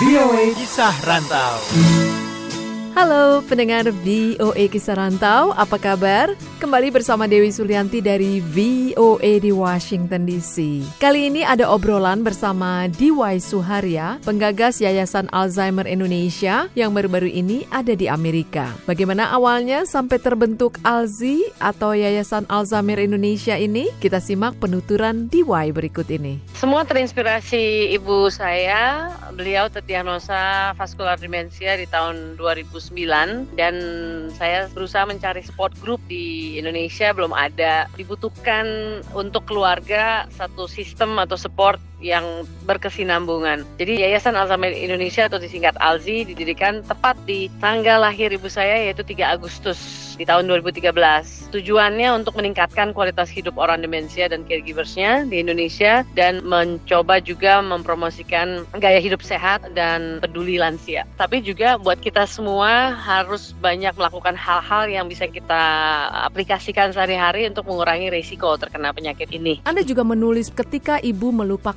VOA Kisah Rantau. Halo pendengar VOA Kisah Rantau, apa kabar? Kembali bersama Dewi Sulianti dari VOA di Washington DC. Kali ini ada obrolan bersama Diwai Suharya, penggagas Yayasan Alzheimer Indonesia yang baru-baru ini ada di Amerika. Bagaimana awalnya sampai terbentuk ALZI atau Yayasan Alzheimer Indonesia ini? Kita simak penuturan Diwai berikut ini. Semua terinspirasi ibu saya, beliau terdiagnosa vaskular demensia di tahun 2009 dan saya berusaha mencari support group di Indonesia belum ada. Dibutuhkan untuk keluarga satu sistem atau support yang berkesinambungan. Jadi Yayasan Alzheimer Indonesia atau disingkat ALZI didirikan tepat di tanggal lahir ibu saya yaitu 3 Agustus di tahun 2013. Tujuannya untuk meningkatkan kualitas hidup orang demensia dan caregiversnya di Indonesia dan mencoba juga mempromosikan gaya hidup sehat dan peduli lansia. Tapi juga buat kita semua harus banyak melakukan hal-hal yang bisa kita aplikasikan sehari-hari untuk mengurangi risiko terkena penyakit ini. Anda juga menulis ketika ibu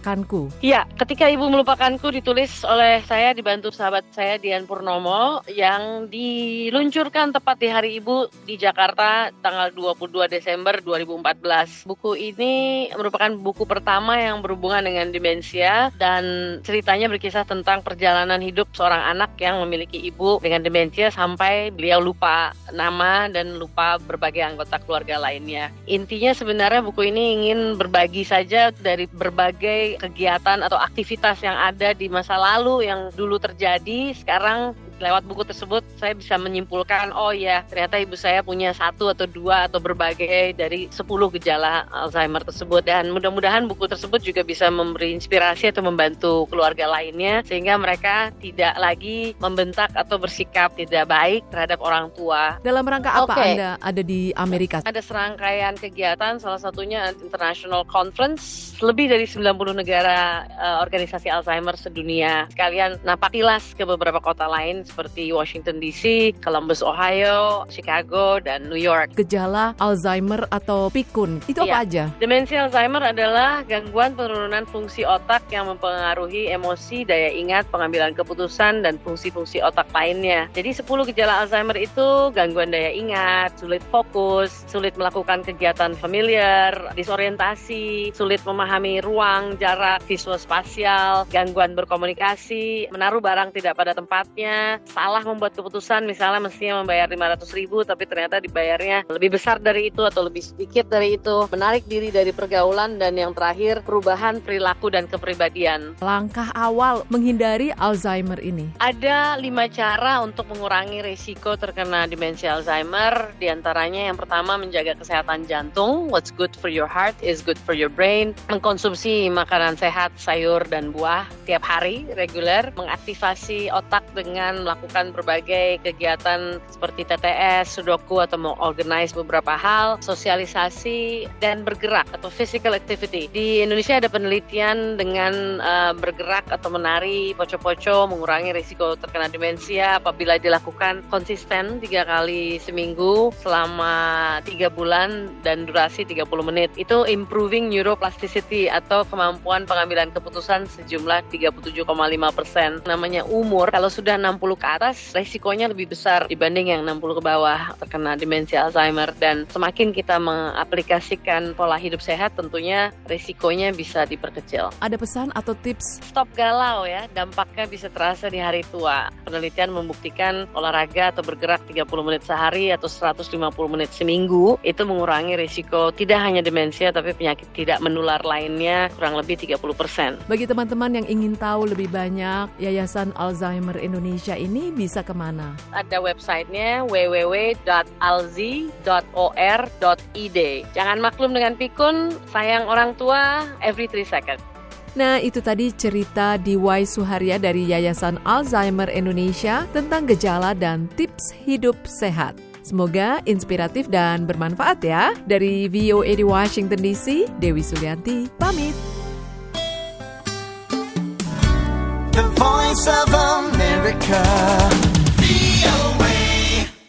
melupakanku. Iya, ketika ibu melupakanku ditulis oleh saya dibantu sahabat saya Dian Purnomo yang diluncurkan tepat di hari ibu di Jakarta tanggal 22 Desember 2014. Buku ini merupakan buku pertama yang berhubungan dengan demensia dan ceritanya berkisah tentang perjalanan hidup seorang anak yang memiliki ibu dengan demensia sampai beliau lupa nama dan lupa berbagai anggota keluarga lainnya. Intinya sebenarnya buku ini ingin berbagi saja dari berbagai kegiatan atau aktivitas yang ada di masa lalu yang dulu terjadi sekarang lewat buku tersebut saya bisa menyimpulkan oh ya ternyata ibu saya punya satu atau dua atau berbagai dari 10 gejala Alzheimer tersebut dan mudah-mudahan buku tersebut juga bisa memberi inspirasi atau membantu keluarga lainnya sehingga mereka tidak lagi membentak atau bersikap tidak baik terhadap orang tua. Dalam rangka apa Oke. Anda ada di Amerika? Ada serangkaian kegiatan, salah satunya International Conference, lebih dari 90 negara eh, organisasi Alzheimer sedunia. Sekalian napak tilas ke beberapa kota lain seperti Washington DC, Columbus, Ohio, Chicago, dan New York. Gejala Alzheimer atau pikun, itu apa Iya. aja? Demensia Alzheimer adalah gangguan penurunan fungsi otak yang mempengaruhi emosi, daya ingat, pengambilan keputusan, dan fungsi-fungsi otak lainnya. Jadi 10 gejala Alzheimer itu gangguan daya ingat, sulit fokus, sulit melakukan kegiatan familiar, disorientasi, sulit memahami ruang, jarak, visual spasial, gangguan berkomunikasi, menaruh barang tidak pada tempatnya, salah membuat keputusan misalnya mestinya membayar 500 ribu tapi ternyata dibayarnya lebih besar dari itu atau lebih sedikit dari itu, menarik diri dari pergaulan dan yang terakhir perubahan perilaku dan kepribadian. Langkah awal menghindari Alzheimer ini. Ada lima cara untuk mengurangi risiko terkena demensia Alzheimer. Di antaranya yang pertama menjaga kesehatan jantung. What's good for your heart is good for your brain. Mengkonsumsi makanan sehat, sayur dan buah tiap hari reguler. Mengaktifasi otak dengan melakukan berbagai kegiatan seperti TTS, sudoku atau mengorganize beberapa hal, sosialisasi dan bergerak atau physical activity. Di Indonesia ada penelitian dengan eh, bergerak atau menari poco-poco mengurangi risiko terkena demensia apabila dilakukan konsisten tiga kali seminggu selama tiga bulan dan durasi 30 menit. Itu improving neuroplasticity atau kemampuan pengambilan keputusan sejumlah 37,5 persen. Namanya umur, kalau sudah 60 ke atas, resikonya lebih besar dibanding yang 60 ke bawah terkena demensia Alzheimer. Dan semakin kita mengaplikasikan pola hidup sehat, tentunya risikonya bisa diperkecil. Ada pesan atau tips Stop galau ya, dampaknya bisa terasa di hari tua. Penelitian membuktikan olahraga atau bergerak 30 menit sehari atau 150 menit seminggu itu mengurangi risiko tidak hanya demensia tapi penyakit tidak menular lainnya kurang lebih 30%. bagi teman-teman yang ingin tahu lebih banyak Yayasan Alzheimer Indonesia ini bisa ke mana? Ada websitenya www.alzi.or.id. Jangan maklum dengan pikun, sayang orang tua every 3 seconds. Nah, itu tadi cerita Diwai Suharya dari Yayasan Alzheimer Indonesia tentang gejala dan tips hidup sehat. Semoga inspiratif dan bermanfaat ya. Dari VOA di Washington DC, Dewi Sulianti pamit. The voice of America.